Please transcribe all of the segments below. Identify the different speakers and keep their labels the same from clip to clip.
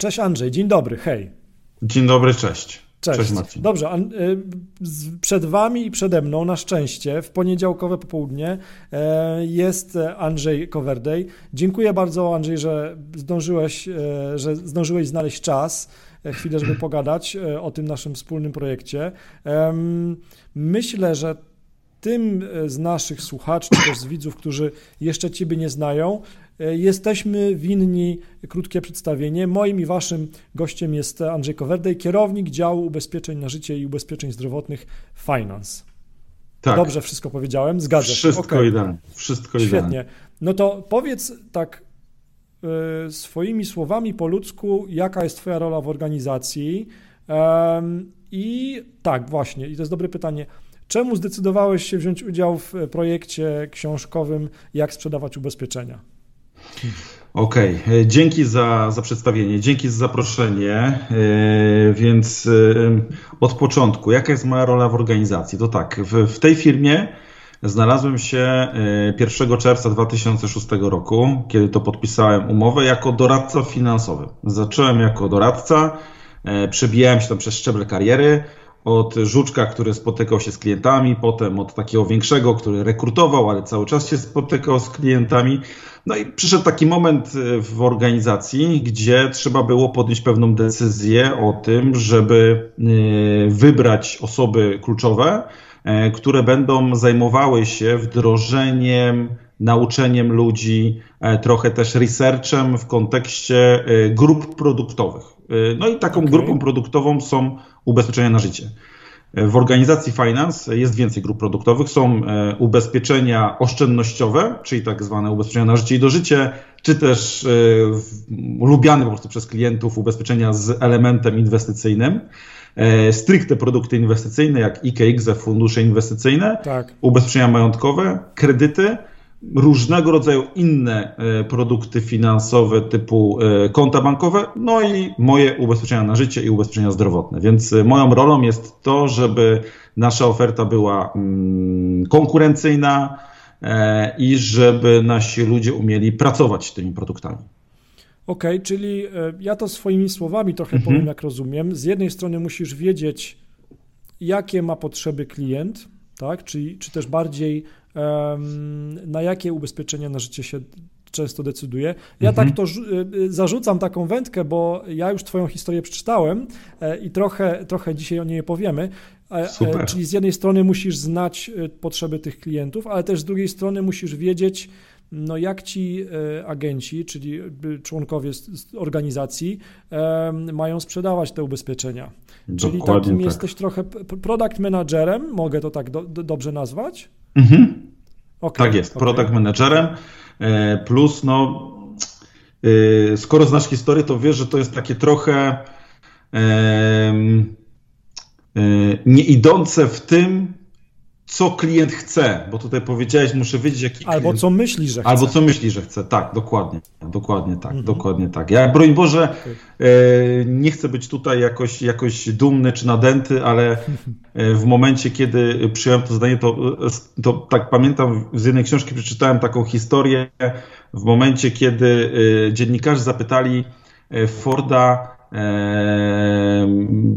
Speaker 1: Cześć Andrzej, dzień dobry, hej.
Speaker 2: Dzień dobry, cześć.
Speaker 1: Cześć. Cześć Marcin. Dobrze, y, przed Wami i przede mną na szczęście w poniedziałkowe popołudnie e, jest Andrzej Kowerdej. Dziękuję bardzo Andrzej, że zdążyłeś, e, że zdążyłeś znaleźć czas, e, chwilę, żeby pogadać o tym naszym wspólnym projekcie. Myślę, że tym z naszych słuchaczy, czy też z widzów, którzy jeszcze Ciebie nie znają, jesteśmy winni krótkie przedstawienie. Moim i waszym gościem jest Andrzej Kowerdej, kierownik działu ubezpieczeń na życie i ubezpieczeń zdrowych Finance. Tak. Dobrze wszystko powiedziałem, zgadzam się.
Speaker 2: Wszystko okay. idealnie. Wszystko
Speaker 1: Świetnie. No to powiedz tak y, swoimi słowami po ludzku, jaka jest twoja rola w organizacji i tak właśnie, i to jest dobre pytanie, czemu zdecydowałeś się wziąć udział w projekcie książkowym Jak sprzedawać ubezpieczenia?
Speaker 2: Okej, okay. E, dzięki za, za przedstawienie, dzięki za zaproszenie. E, więc e, od początku, jaka jest moja rola w organizacji? To tak, w, w tej firmie znalazłem się 1 czerwca 2006 roku, kiedy to podpisałem umowę jako doradca finansowy. Zacząłem jako doradca, przebijałem się tam przez szczeble kariery, od żuczka, który spotykał się z klientami, potem od takiego większego, który rekrutował, ale cały czas się spotykał z klientami. No i przyszedł taki moment e, w organizacji, gdzie trzeba było podjąć pewną decyzję o tym, żeby e, wybrać osoby kluczowe, e, które będą zajmowały się wdrożeniem, nauczeniem ludzi, trochę też researchem w kontekście grup produktowych. No i taką okay. grupą produktową są ubezpieczenia na życie. W organizacji Finance jest więcej grup produktowych. Są e, ubezpieczenia oszczędnościowe, czyli tak zwane ubezpieczenia na życie i dożycie, czy też e, lubiane po prostu przez klientów ubezpieczenia z elementem inwestycyjnym. E, stricte produkty inwestycyjne, jak IKX, fundusze inwestycyjne, tak. ubezpieczenia majątkowe, kredyty różnego rodzaju inne e, produkty finansowe typu e, konta bankowe, no i moje ubezpieczenia na życie i ubezpieczenia zdrowotne. Więc e, moją rolą jest to, żeby nasza oferta była mm, konkurencyjna i żeby nasi ludzie umieli pracować tymi produktami.
Speaker 1: Okej, okay, czyli ja to swoimi słowami trochę mhm. powiem, jak rozumiem. Z jednej strony musisz wiedzieć, jakie ma potrzeby klient, tak? Czyli, czy też bardziej na jakie ubezpieczenia na życie się często decyduje. Ja mhm. tak to y, y, zarzucam taką wędkę, bo ja już Twoją historię przeczytałem e, i trochę, trochę dzisiaj o niej powiemy. E, e, Super. Czyli z jednej strony musisz znać potrzeby tych klientów, ale też z drugiej strony musisz wiedzieć, no jak ci agenci, czyli członkowie organizacji mają sprzedawać te ubezpieczenia. Dokładnie czyli takim tak. jesteś trochę product managerem, mogę to tak do, do, dobrze nazwać? Mhm.
Speaker 2: Okay, tak jest, okay. product managerem. E, plus, no, e, skoro znasz historię, to wiesz, że to jest takie trochę nie idące w tym, co klient chce, bo tutaj powiedziałeś, muszę wiedzieć, jaki
Speaker 1: Albo
Speaker 2: klient...
Speaker 1: co myśli, że chce.
Speaker 2: Albo co myśli, że chce, tak, dokładnie, dokładnie tak, mhm. dokładnie tak. Ja, broń Boże, e, nie chcę być tutaj jakoś, jakoś dumny czy nadęty, ale e, w momencie, kiedy przyjąłem to zadanie, to, to tak pamiętam, z jednej książki przeczytałem taką historię, w momencie, kiedy e, dziennikarze zapytali e, Forda, e,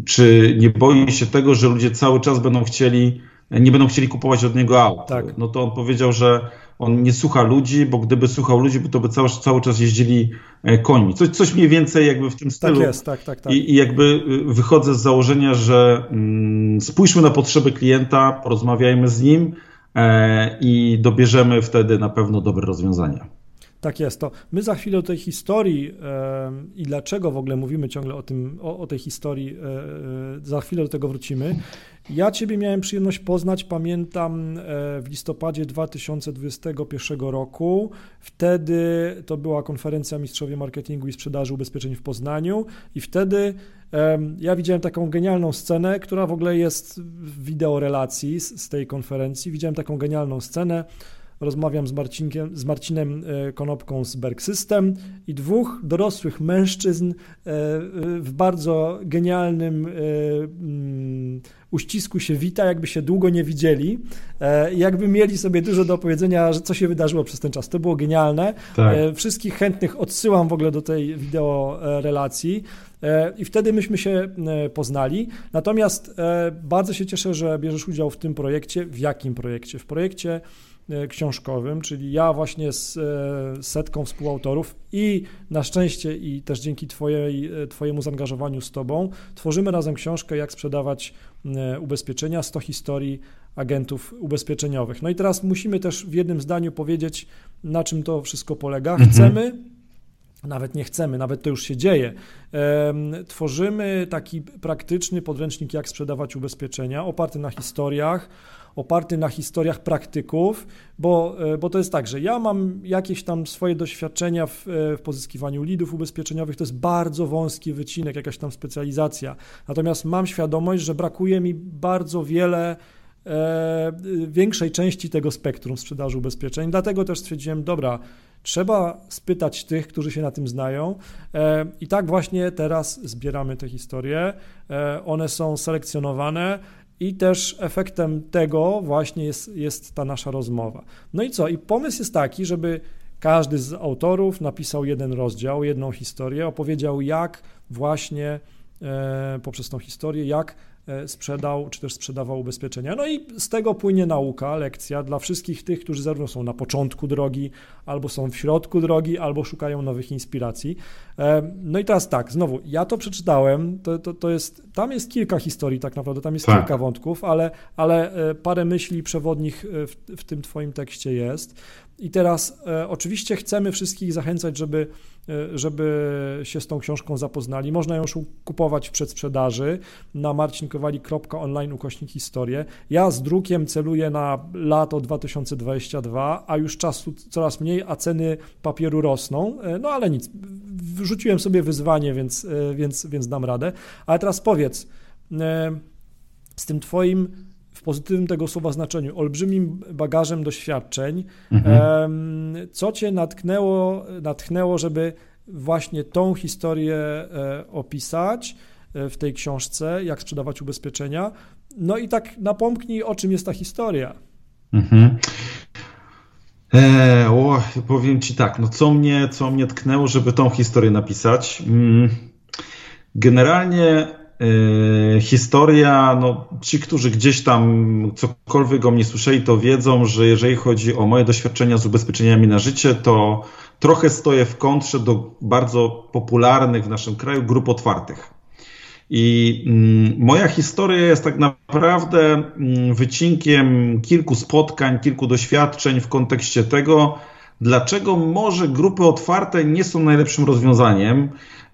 Speaker 2: czy nie boi się tego, że ludzie cały czas będą chcieli nie będą chcieli kupować od niego aut. Tak. No to on powiedział, że on nie słucha ludzi, bo gdyby słuchał ludzi, to by cały, cały czas jeździli e, końmi. Coś, coś mniej więcej jakby w tym tak stylu.
Speaker 1: Tak jest, tak, tak, tak.
Speaker 2: I, i jakby y, wychodzę z założenia, że mm, spójrzmy na potrzeby klienta, porozmawiajmy z nim e, i dobierzemy wtedy na pewno dobre rozwiązania.
Speaker 1: Tak jest. To my za chwilę o tej historii i dlaczego w ogóle mówimy ciągle o, tym, o, o tej historii, yy, za chwilę do tego wrócimy. Ja Ciebie miałem przyjemność poznać, pamiętam, w listopadzie 2021 roku. Wtedy to była konferencja Mistrzowie Marketingu i Sprzedaży Ubezpieczeń w Poznaniu i wtedy ja widziałem taką genialną scenę, która w ogóle jest w wideo relacji z, z tej konferencji. Widziałem taką genialną scenę rozmawiam z, Marcinkiem, z Marcinem e, Konopką z Berg System i dwóch dorosłych mężczyzn e, w bardzo genialnym mm, uścisku się wita, jakby się długo nie widzieli, jakby mieli sobie dużo do opowiedzenia, co się wydarzyło przez ten czas. To było genialne. Tak. Wszystkich chętnych odsyłam w ogóle do tej wideo relacji. E, I wtedy myśmy się e, poznali. Natomiast e, bardzo się cieszę, że bierzesz udział w tym projekcie. W jakim projekcie? W projekcie książkowym, czyli ja właśnie z setką współautorów i na szczęście i też dzięki twojej, Twojemu zaangażowaniu z Tobą tworzymy razem książkę, jak sprzedawać ubezpieczenia, 100 historii agentów ubezpieczeniowych. No i teraz musimy też w jednym zdaniu powiedzieć, na czym to wszystko polega. Mhm. Chcemy nawet nie chcemy, nawet to już się dzieje. Tworzymy taki praktyczny podręcznik, jak sprzedawać ubezpieczenia, oparty na historiach, oparty na historiach praktyków, bo, e, bo to jest tak, że ja mam jakieś tam swoje doświadczenia w, e, w pozyskiwaniu lidów ubezpieczeniowych, to jest bardzo wąski wycinek, jakaś tam specjalizacja. Natomiast mam świadomość, że brakuje mi bardzo wiele większej części tego spektrum sprzedaży ubezpieczeń. Dlatego też stwierdziłem, dobra, Trzeba spytać tych, którzy się na tym znają. E, I tak właśnie teraz zbieramy te historie. E, one są selekcjonowane. I też efektem tego właśnie jest, jest ta nasza rozmowa. No i co? I pomysł jest taki, żeby każdy z autorów napisał jeden rozdział, jedną historię, opowiedział, jak właśnie e, poprzez tą historię, jak E, sprzedał, czy też sprzedawał ubezpieczenia. No i z tego płynie nauka, lekcja dla wszystkich tych, którzy zarówno są na początku drogi, albo są w środku drogi, albo szukają nowych inspiracji. E, no i teraz tak, znowu, ja to przeczytałem, to, to, to jest, tam jest kilka historii tak naprawdę, tam jest tak. kilka wątków, ale, ale e, parę myśli przewodnich w, w tym twoim tekście jest. I teraz e, oczywiście chcemy wszystkich zachęcać, żeby, e, żeby się z tą książką zapoznali. Można ją już kupować w przedsprzedaży na marcinkowali.online ukośnik historię. Ja z drukiem celuję na lato 2022, a już czasu coraz mniej, a ceny papieru rosną. E, no ale nic, wrzuciłem sobie wyzwanie, więc, e, więc, więc dam radę. Ale teraz powiedz, e, z tym twoim w pozytywnym tego słowa znaczeniu, olbrzymim bagażem doświadczeń. Mhm. Co cię natknęło, natchnęło, żeby właśnie tą historię e, opisać w tej książce, jak sprzedawać ubezpieczenia? No i tak napomknij, o czym jest ta historia. Mhm.
Speaker 2: E, o, powiem ci tak, no co mnie, co mnie tknęło, żeby tą historię napisać? Mm, generalnie Yy, historia, no, ci, którzy gdzieś tam cokolwiek o mnie słyszeli, to wiedzą, że jeżeli chodzi o moje doświadczenia z ubezpieczeniami na życie, to trochę stoję w kontrze do bardzo popularnych w naszym kraju grup otwartych. I mm, moja historia jest tak naprawdę mm, wycinkiem kilku spotkań, kilku doświadczeń w kontekście tego, dlaczego może grupy otwarte nie są najlepszym rozwiązaniem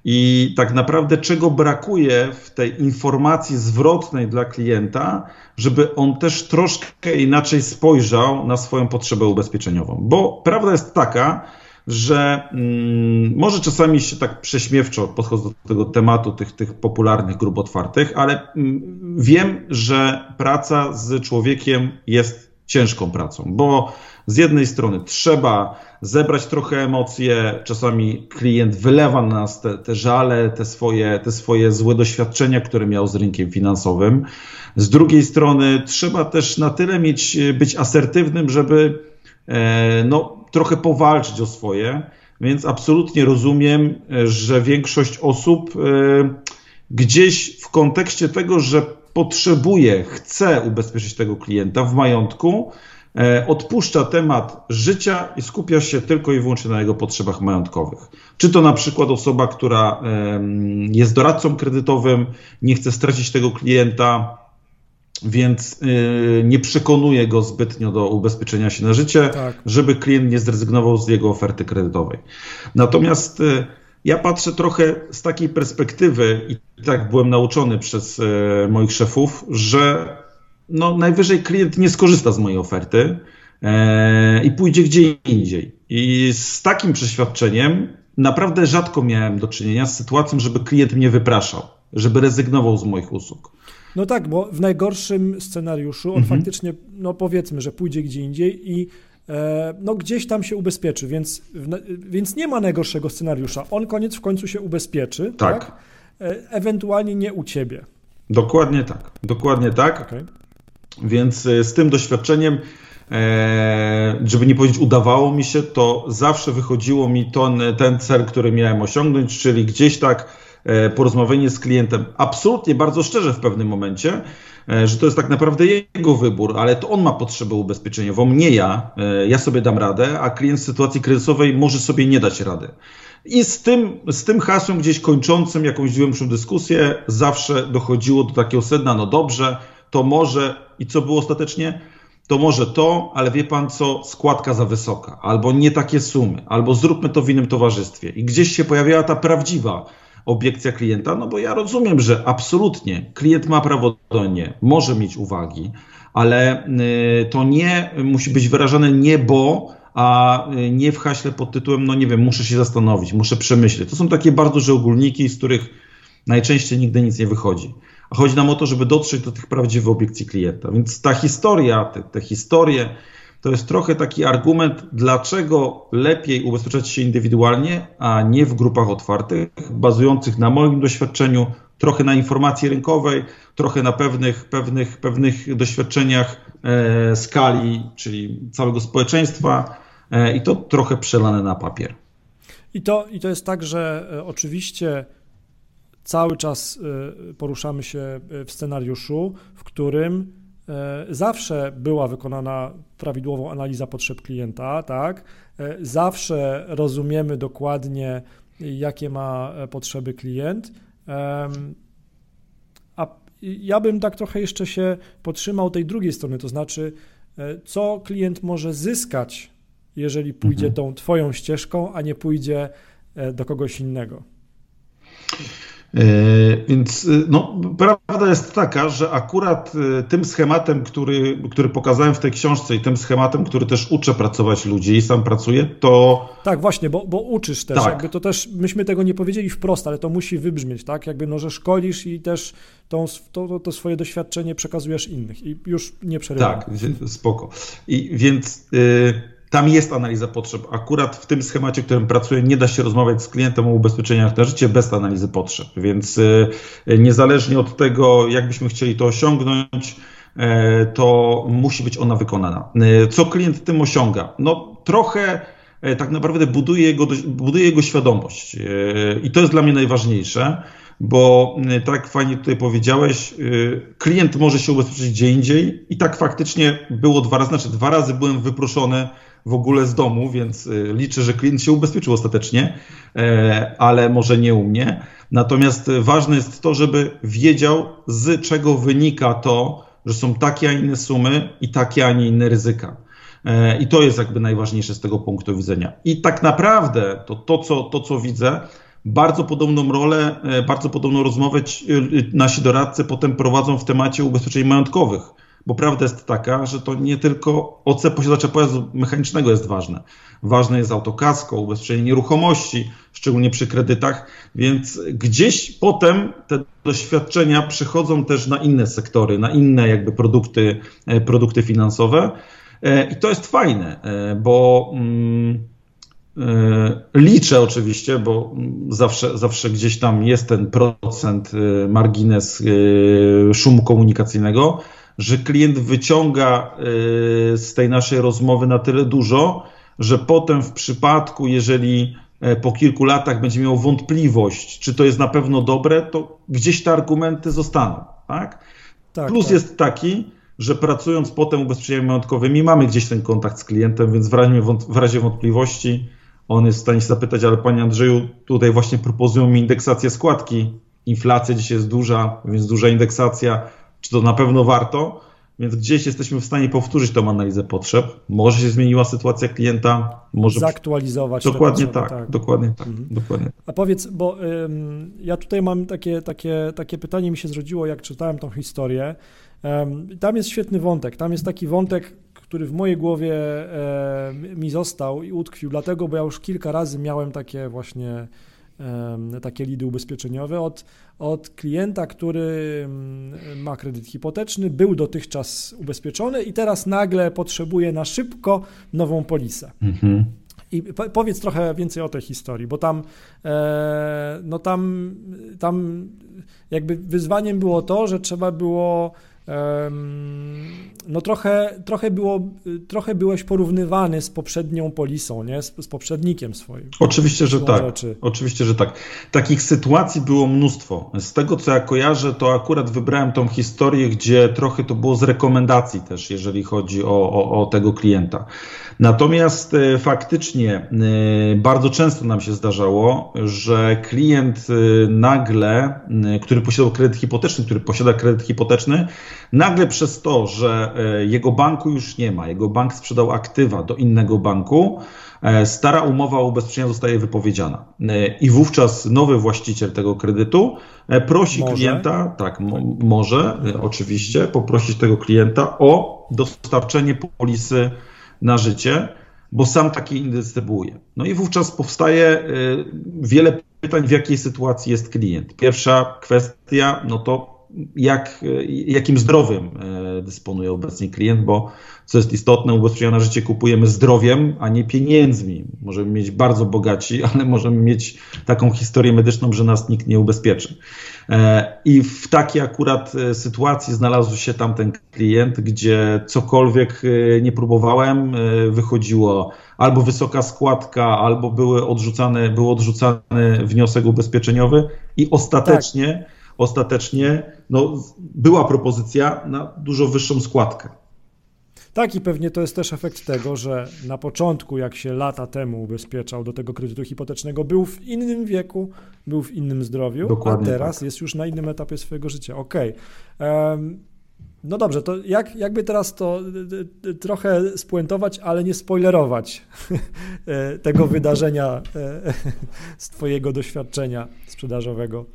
Speaker 2: i tak naprawdę czego brakuje w tej informacji zwrotnej dla klienta, żeby on też troszkę inaczej spojrzał na swoją potrzebę ubezpieczeniową. Bo prawda jest taka, że mm, może czasami się tak prześmiewczo podchodzę do tego tematu tych, tych popularnych grup otwartych, ale mm, wiem, że praca z człowiekiem jest ciężką pracą, bo z jednej strony trzeba zebrać trochę emocje, czasami klient wylewa na nas te, te żale, te swoje, te swoje złe doświadczenia, które miał z rynkiem finansowym. Z drugiej strony trzeba też na tyle mieć, być asertywnym, żeby no, trochę powalczyć o swoje, więc absolutnie rozumiem, że większość osób e, gdzieś w kontekście tego, że potrzebuje, chce ubezpieczyć tego klienta w majątku, E, odpuszcza temat życia i skupia się tylko i wyłącznie na jego potrzebach majątkowych. Czy to na przykład osoba, która jest doradcą kredytowym, nie chce stracić tego klienta, więc e, nie przekonuje go zbytnio do ubezpieczenia się na życie, tak. żeby klient nie zrezygnował z jego oferty kredytowej. Natomiast e, ja patrzę trochę z takiej perspektywy, i tak byłem nauczony przez moich szefów, że no najwyżej klient nie skorzysta z mojej oferty e, i pójdzie gdzie indziej. I z takim przeświadczeniem naprawdę rzadko miałem do czynienia z sytuacją, żeby klient mnie wypraszał, żeby rezygnował z moich usług.
Speaker 1: No tak, bo w najgorszym scenariuszu on mhm. faktycznie, no powiedzmy, że pójdzie gdzie indziej i e, no gdzieś tam się ubezpieczy, więc, więc nie ma najgorszego scenariusza. On koniec w końcu się ubezpieczy, tak? tak? E, ewentualnie nie u ciebie.
Speaker 2: Dokładnie tak, dokładnie tak. Okay. Więc e, z tym doświadczeniem, żeby nie powiedzieć udawało mi się, to zawsze wychodziło mi ten, ten cel, który miałem osiągnąć, czyli gdzieś tak porozmawianie z klientem absolutnie bardzo szczerze w pewnym momencie, E, że to jest tak naprawdę jego wybór, ale to on ma potrzebę ubezpieczeniową, nie ja. E, ja sobie dam radę, a klient w sytuacji kryzysowej może sobie nie dać rady. I z tym, z tym hasłem gdzieś kończącym jakąś głębszą dyskusję zawsze dochodziło do takiego sedna, no dobrze, to może i co było ostatecznie? To może to, ale wie pan co, składka za wysoka, albo nie takie sumy, albo zróbmy to w innym towarzystwie. I gdzieś się pojawiała ta prawdziwa obiekcja klienta, no bo ja rozumiem, że absolutnie klient ma prawo do nie, może mieć uwagi, ale y, to nie musi być wyrażane nie bo, a y, nie w haśle pod tytułem, no nie wiem, muszę się zastanowić, muszę przemyśleć. To są takie bardzo duże ogólniki, z których najczęściej nigdy nic nie wychodzi. A chodzi nam o to, żeby dotrzeć do tych prawdziwych obiekcji klienta. Więc ta historia, te, te historie, to jest trochę taki argument, dlaczego lepiej ubezpieczać się indywidualnie, a nie w grupach otwartych, bazujących na moim doświadczeniu, trochę na informacji rynkowej, trochę na pewnych, pewnych, pewnych doświadczeniach e, skali, czyli całego społeczeństwa e, i to trochę przelane na papier.
Speaker 1: I to, I to jest tak, że e, oczywiście cały czas e, poruszamy się e, w scenariuszu, w którym zawsze była wykonana prawidłowo analiza potrzeb klienta, tak? E, zawsze rozumiemy dokładnie, jakie ma e, potrzeby klient. A ja bym tak trochę jeszcze się potrzymał tej drugiej strony, to znaczy, co klient może zyskać, jeżeli pójdzie mhm. tą Twoją ścieżką, a nie pójdzie do kogoś innego.
Speaker 2: E, więc e, no, prawda jest taka, że akurat e, tym schematem, który, który pokazałem w tej książce i tym schematem, który też uczę pracować ludzi i sam pracuję, to.
Speaker 1: Tak, właśnie, bo, bo uczysz też. Tak. Jakby to też myśmy tego nie powiedzieli wprost, ale to musi wybrzmieć, tak? Jakby no, że szkolisz i też tą, to, to swoje doświadczenie przekazujesz innych i już nie przerywam.
Speaker 2: Tak, spoko. I więc. Yy tam jest analiza potrzeb. Akurat w tym schemacie, w którym pracuję, nie da się rozmawiać z klientem o ubezpieczeniach na życie bez analizy potrzeb. Więc y, niezależnie od tego, jak byśmy chcieli to osiągnąć, e, to musi być ona wykonana. E, co klient tym osiąga? No trochę e, tak naprawdę buduje jego, buduje jego świadomość. I to jest dla mnie najważniejsze, bo tak fajnie tutaj powiedziałeś, klient może się ubezpieczyć gdzie indziej i tak faktycznie było dwa razy, znaczy dwa razy byłem wyproszony w ogóle z domu, więc y, liczę, że klient się ubezpieczył ostatecznie, e, ale może nie u mnie. Natomiast ważne jest to, żeby wiedział, z czego wynika to, że są takie, a inne sumy i takie, a nie inne ryzyka. E, I to jest jakby najważniejsze z tego punktu widzenia. I tak naprawdę to, to, co, to co widzę, bardzo podobną rolę, e, bardzo podobną rozmowę nasi doradcy potem prowadzą w temacie ubezpieczeń majątkowych bo prawda jest taka, że to nie tylko OC posiadacza pojazdu mechanicznego jest ważne. Ważne jest autokasko, ubezpieczenie nieruchomości, szczególnie przy kredytach, więc gdzieś potem te doświadczenia przechodzą też na inne sektory, na inne jakby produkty, e, produkty finansowe e, i to jest fajne, e, bo mm, Liczę oczywiście, bo zawsze, zawsze gdzieś tam jest ten procent, margines szumu komunikacyjnego, że klient wyciąga z tej naszej rozmowy na tyle dużo, że potem w przypadku, jeżeli e, po kilku latach będzie miał wątpliwość, czy to jest na pewno dobre, to gdzieś te argumenty zostaną. Tak? tak Plus tak. jest taki, że pracując potem ubezpieczeniami majątkowymi, mamy gdzieś ten kontakt z klientem, więc w razie, w razie wątpliwości on jest w stanie się zapytać, ale panie Andrzeju, tutaj właśnie proponują mi indeksację składki. Inflacja dzisiaj jest duża, więc duża indeksacja czy to na pewno warto, więc gdzieś jesteśmy w stanie powtórzyć tą analizę potrzeb. Może się zmieniła sytuacja klienta, może.
Speaker 1: Zaktualizować.
Speaker 2: Dokładnie tak, tak, dokładnie tak. Mhm. Dokładnie
Speaker 1: A powiedz, bo ym, ja tutaj mam takie, takie, takie pytanie, mi się zrodziło, jak czytałem tą historię. Ym, tam jest świetny wątek. Tam jest taki wątek, który w mojej głowie e, mi został i utkwił, dlatego, bo ja już kilka razy miałem takie właśnie takie lidy ubezpieczeniowe od, od klienta, który mm, ma kredyt hipoteczny, był dotychczas ubezpieczony i teraz nagle potrzebuje na szybko nową polisę. Mhm. I powiedz trochę więcej o tej historii, bo tam, e, no tam, tam jakby wyzwaniem było to, że trzeba było no trochę, trochę, było, trochę byłeś porównywany z poprzednią polisą, nie? Z, z poprzednikiem swoim.
Speaker 2: Oczywiście, że tak. Rzeczy. Oczywiście, że tak. Takich sytuacji było mnóstwo. Z tego, co ja kojarzę, to akurat wybrałem tą historię, gdzie trochę to było z rekomendacji też, jeżeli chodzi o, o, o tego klienta. Natomiast e, faktycznie e, bardzo często nam się zdarzało, że klient e, nagle, który posiadał kredyt hipoteczny, który posiada kredyt hipoteczny, nagle przez to, że jego banku już nie ma, jego bank sprzedał aktywa do innego banku, stara umowa o ubezpieczenia zostaje wypowiedziana. I wówczas nowy właściciel tego kredytu prosi może. klienta, tak, może oczywiście, poprosić tego klienta o dostarczenie polisy na życie, bo sam taki indystrybuuje. No i wówczas powstaje wiele pytań, w jakiej sytuacji jest klient. Pierwsza kwestia, no to jak, jakim zdrowiem y, dysponuje obecnie klient, bo co jest istotne, ubezpieczenia na życie kupujemy zdrowiem, a nie pieniędzmi. Możemy mieć bardzo bogaci, ale możemy mieć taką historię medyczną, że nas nikt nie ubezpieczy. E, I w takiej akurat e, sytuacji znalazł się tamten klient, gdzie cokolwiek e, nie próbowałem, wychodziło albo wysoka składka, albo były odrzucane, był odrzucany wniosek ubezpieczeniowy i ostatecznie, tak. Ostatecznie no, była propozycja na dużo wyższą składkę.
Speaker 1: Tak, i pewnie to jest też efekt tego, że na początku, jak się lata temu ubezpieczał do tego kredytu hipotecznego, był w innym wieku, był w innym zdrowiu, Dokładnie a teraz tak. jest już na innym etapie swojego życia. Okej. Okay. Um, no dobrze, to jak, jakby teraz to y, y, trochę spuentować, ale nie spoilerować e, tego wydarzenia e, z Twojego doświadczenia sprzedażowego.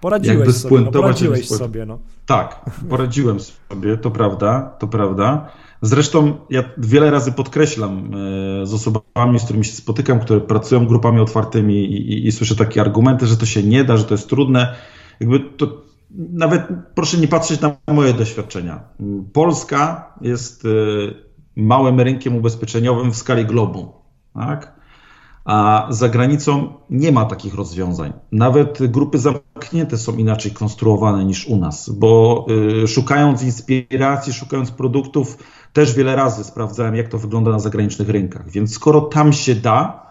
Speaker 1: Poradziłeś sobie, no, poradziłeś sobie, no.
Speaker 2: Tak, poradziłem sobie, to prawda, to prawda. Zresztą ja wiele razy podkreślam e, z osobami, z którymi się spotykam, które pracują grupami otwartymi i, i, i słyszę takie argumenty, że to się nie da, że to jest trudne. Jakby to nawet proszę nie patrzeć na moje doświadczenia. Polska jest e, małym rynkiem ubezpieczeniowym w skali globu. Tak? A za granicą nie ma takich rozwiązań. Nawet grupy zamknięte są inaczej konstruowane niż u nas, bo y, szukając inspiracji, szukając produktów, też wiele razy sprawdzałem, jak to wygląda na zagranicznych rynkach. Więc skoro tam się da,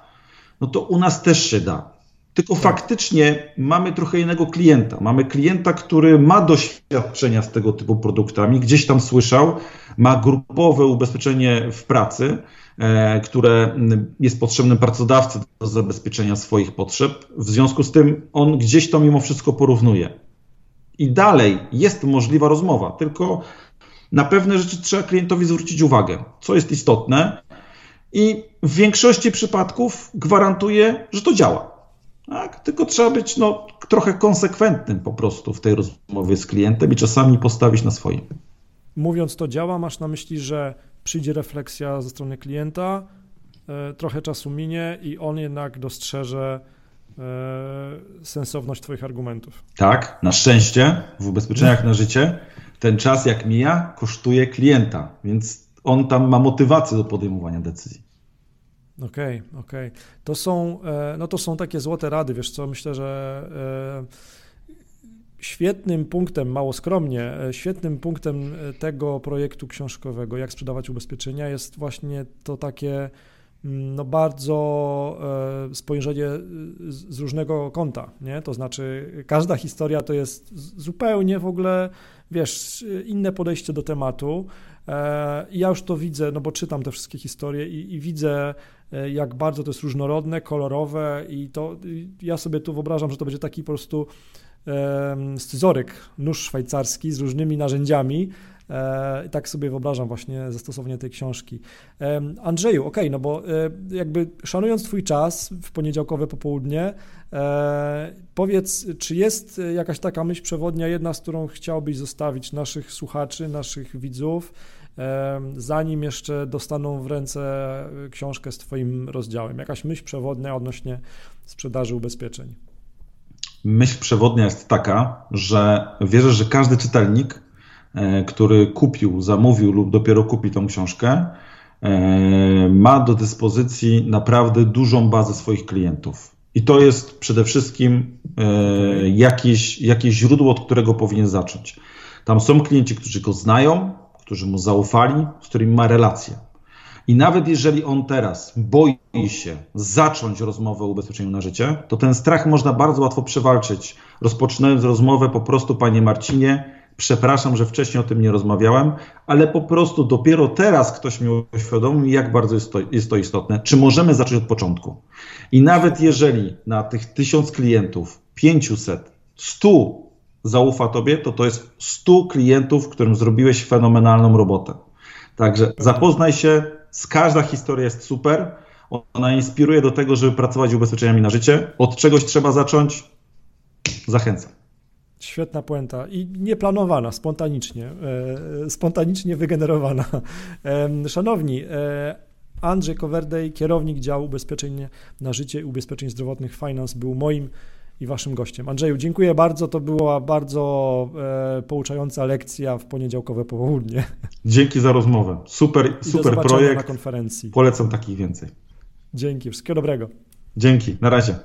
Speaker 2: no to u nas też się da. Tylko tak. faktycznie mamy trochę innego klienta. Mamy klienta, który ma doświadczenia z tego typu produktami, gdzieś tam słyszał, ma grupowe ubezpieczenie w pracy, które jest potrzebnym pracodawcy do zabezpieczenia swoich potrzeb. W związku z tym on gdzieś to mimo wszystko porównuje. I dalej jest możliwa rozmowa, tylko na pewne rzeczy trzeba klientowi zwrócić uwagę, co jest istotne. I w większości przypadków gwarantuję, że to działa. Tak? Tylko trzeba być no, trochę konsekwentnym po prostu w tej rozmowie z klientem i czasami postawić na swoim.
Speaker 1: Mówiąc to działa, masz na myśli, że przyjdzie refleksja ze strony klienta, e, trochę czasu minie i on jednak dostrzeże e, sensowność Twoich argumentów.
Speaker 2: Tak, na szczęście w ubezpieczeniach na życie ten czas jak mija kosztuje klienta, więc on tam ma motywację do podejmowania decyzji.
Speaker 1: Okej, okay, okej. Okay. To są, e, no to są takie złote rady, wiesz co, myślę, że świetnym punktem, mało skromnie, e, świetnym punktem tego projektu książkowego, jak sprzedawać ubezpieczenia, jest właśnie to takie mm, no bardzo spojrzenie z różnego kąta, nie? To znaczy każda historia to jest zupełnie w ogóle, wiesz, inne podejście do tematu. Ja już to widzę, no bo czytam te wszystkie historie i, i widzę E, jak bardzo to jest różnorodne, kolorowe i to ja sobie tu wyobrażam, że to będzie taki po prostu scyzoryk, nóż szwajcarski z różnymi narzędziami. E, I tak sobie wyobrażam właśnie zastosowanie tej książki. Andrzeju, okej, okay, no bo e, jakby szanując Twój czas w poniedziałkowe popołudnie, powiedz, czy jest jakaś taka myśl przewodnia, jedna, z którą chciałbyś zostawić naszych słuchaczy, naszych widzów, zanim jeszcze dostaną w ręce książkę z Twoim rozdziałem? Jakaś myśl przewodnia odnośnie sprzedaży ubezpieczeń?
Speaker 2: Myśl przewodnia jest taka, że wierzę, że każdy czytelnik, e, który kupił, zamówił lub dopiero kupi tą książkę, e, ma do dyspozycji naprawdę dużą bazę swoich klientów. I to jest przede wszystkim e, jakieś, jakieś źródło, od którego powinien zacząć. Tam są klienci, którzy go znają, którzy mu zaufali, z którymi ma relacje. I nawet jeżeli on teraz boi się zacząć rozmowę o ubezpieczeniu na życie, to ten strach można bardzo łatwo przewalczyć, rozpoczynając rozmowę po prostu, panie Marcinie, przepraszam, że wcześniej o tym nie rozmawiałem, ale po prostu dopiero teraz ktoś mi uświadomił, jak bardzo jest to, jest to istotne. Czy możemy zacząć od początku? I nawet jeżeli na tych tysiąc klientów, 500, 100 zaufa tobie, to to jest 100 klientów, którym zrobiłeś fenomenalną robotę. Także zapoznaj się, każda historia jest super. Ona inspiruje do tego, żeby pracować ubezpieczeniami na życie. Od czegoś trzeba zacząć. Zachęcam.
Speaker 1: Świetna puenta i nieplanowana, spontanicznie, e, spontanicznie wygenerowana. E, szanowni, e, Andrzej Kowerdej, kierownik działu ubezpieczeń na życie i ubezpieczeń zdrowotnych Finance był moim i waszym gościem. Andrzeju, dziękuję bardzo. To była bardzo e, pouczająca lekcja w poniedziałkowe popołudnie.
Speaker 2: Dzięki za rozmowę. Super, super projekt.
Speaker 1: na konferencji.
Speaker 2: Polecam takich więcej.
Speaker 1: Dzięki, wszystkiego dobrego.
Speaker 2: Dzięki, na razie.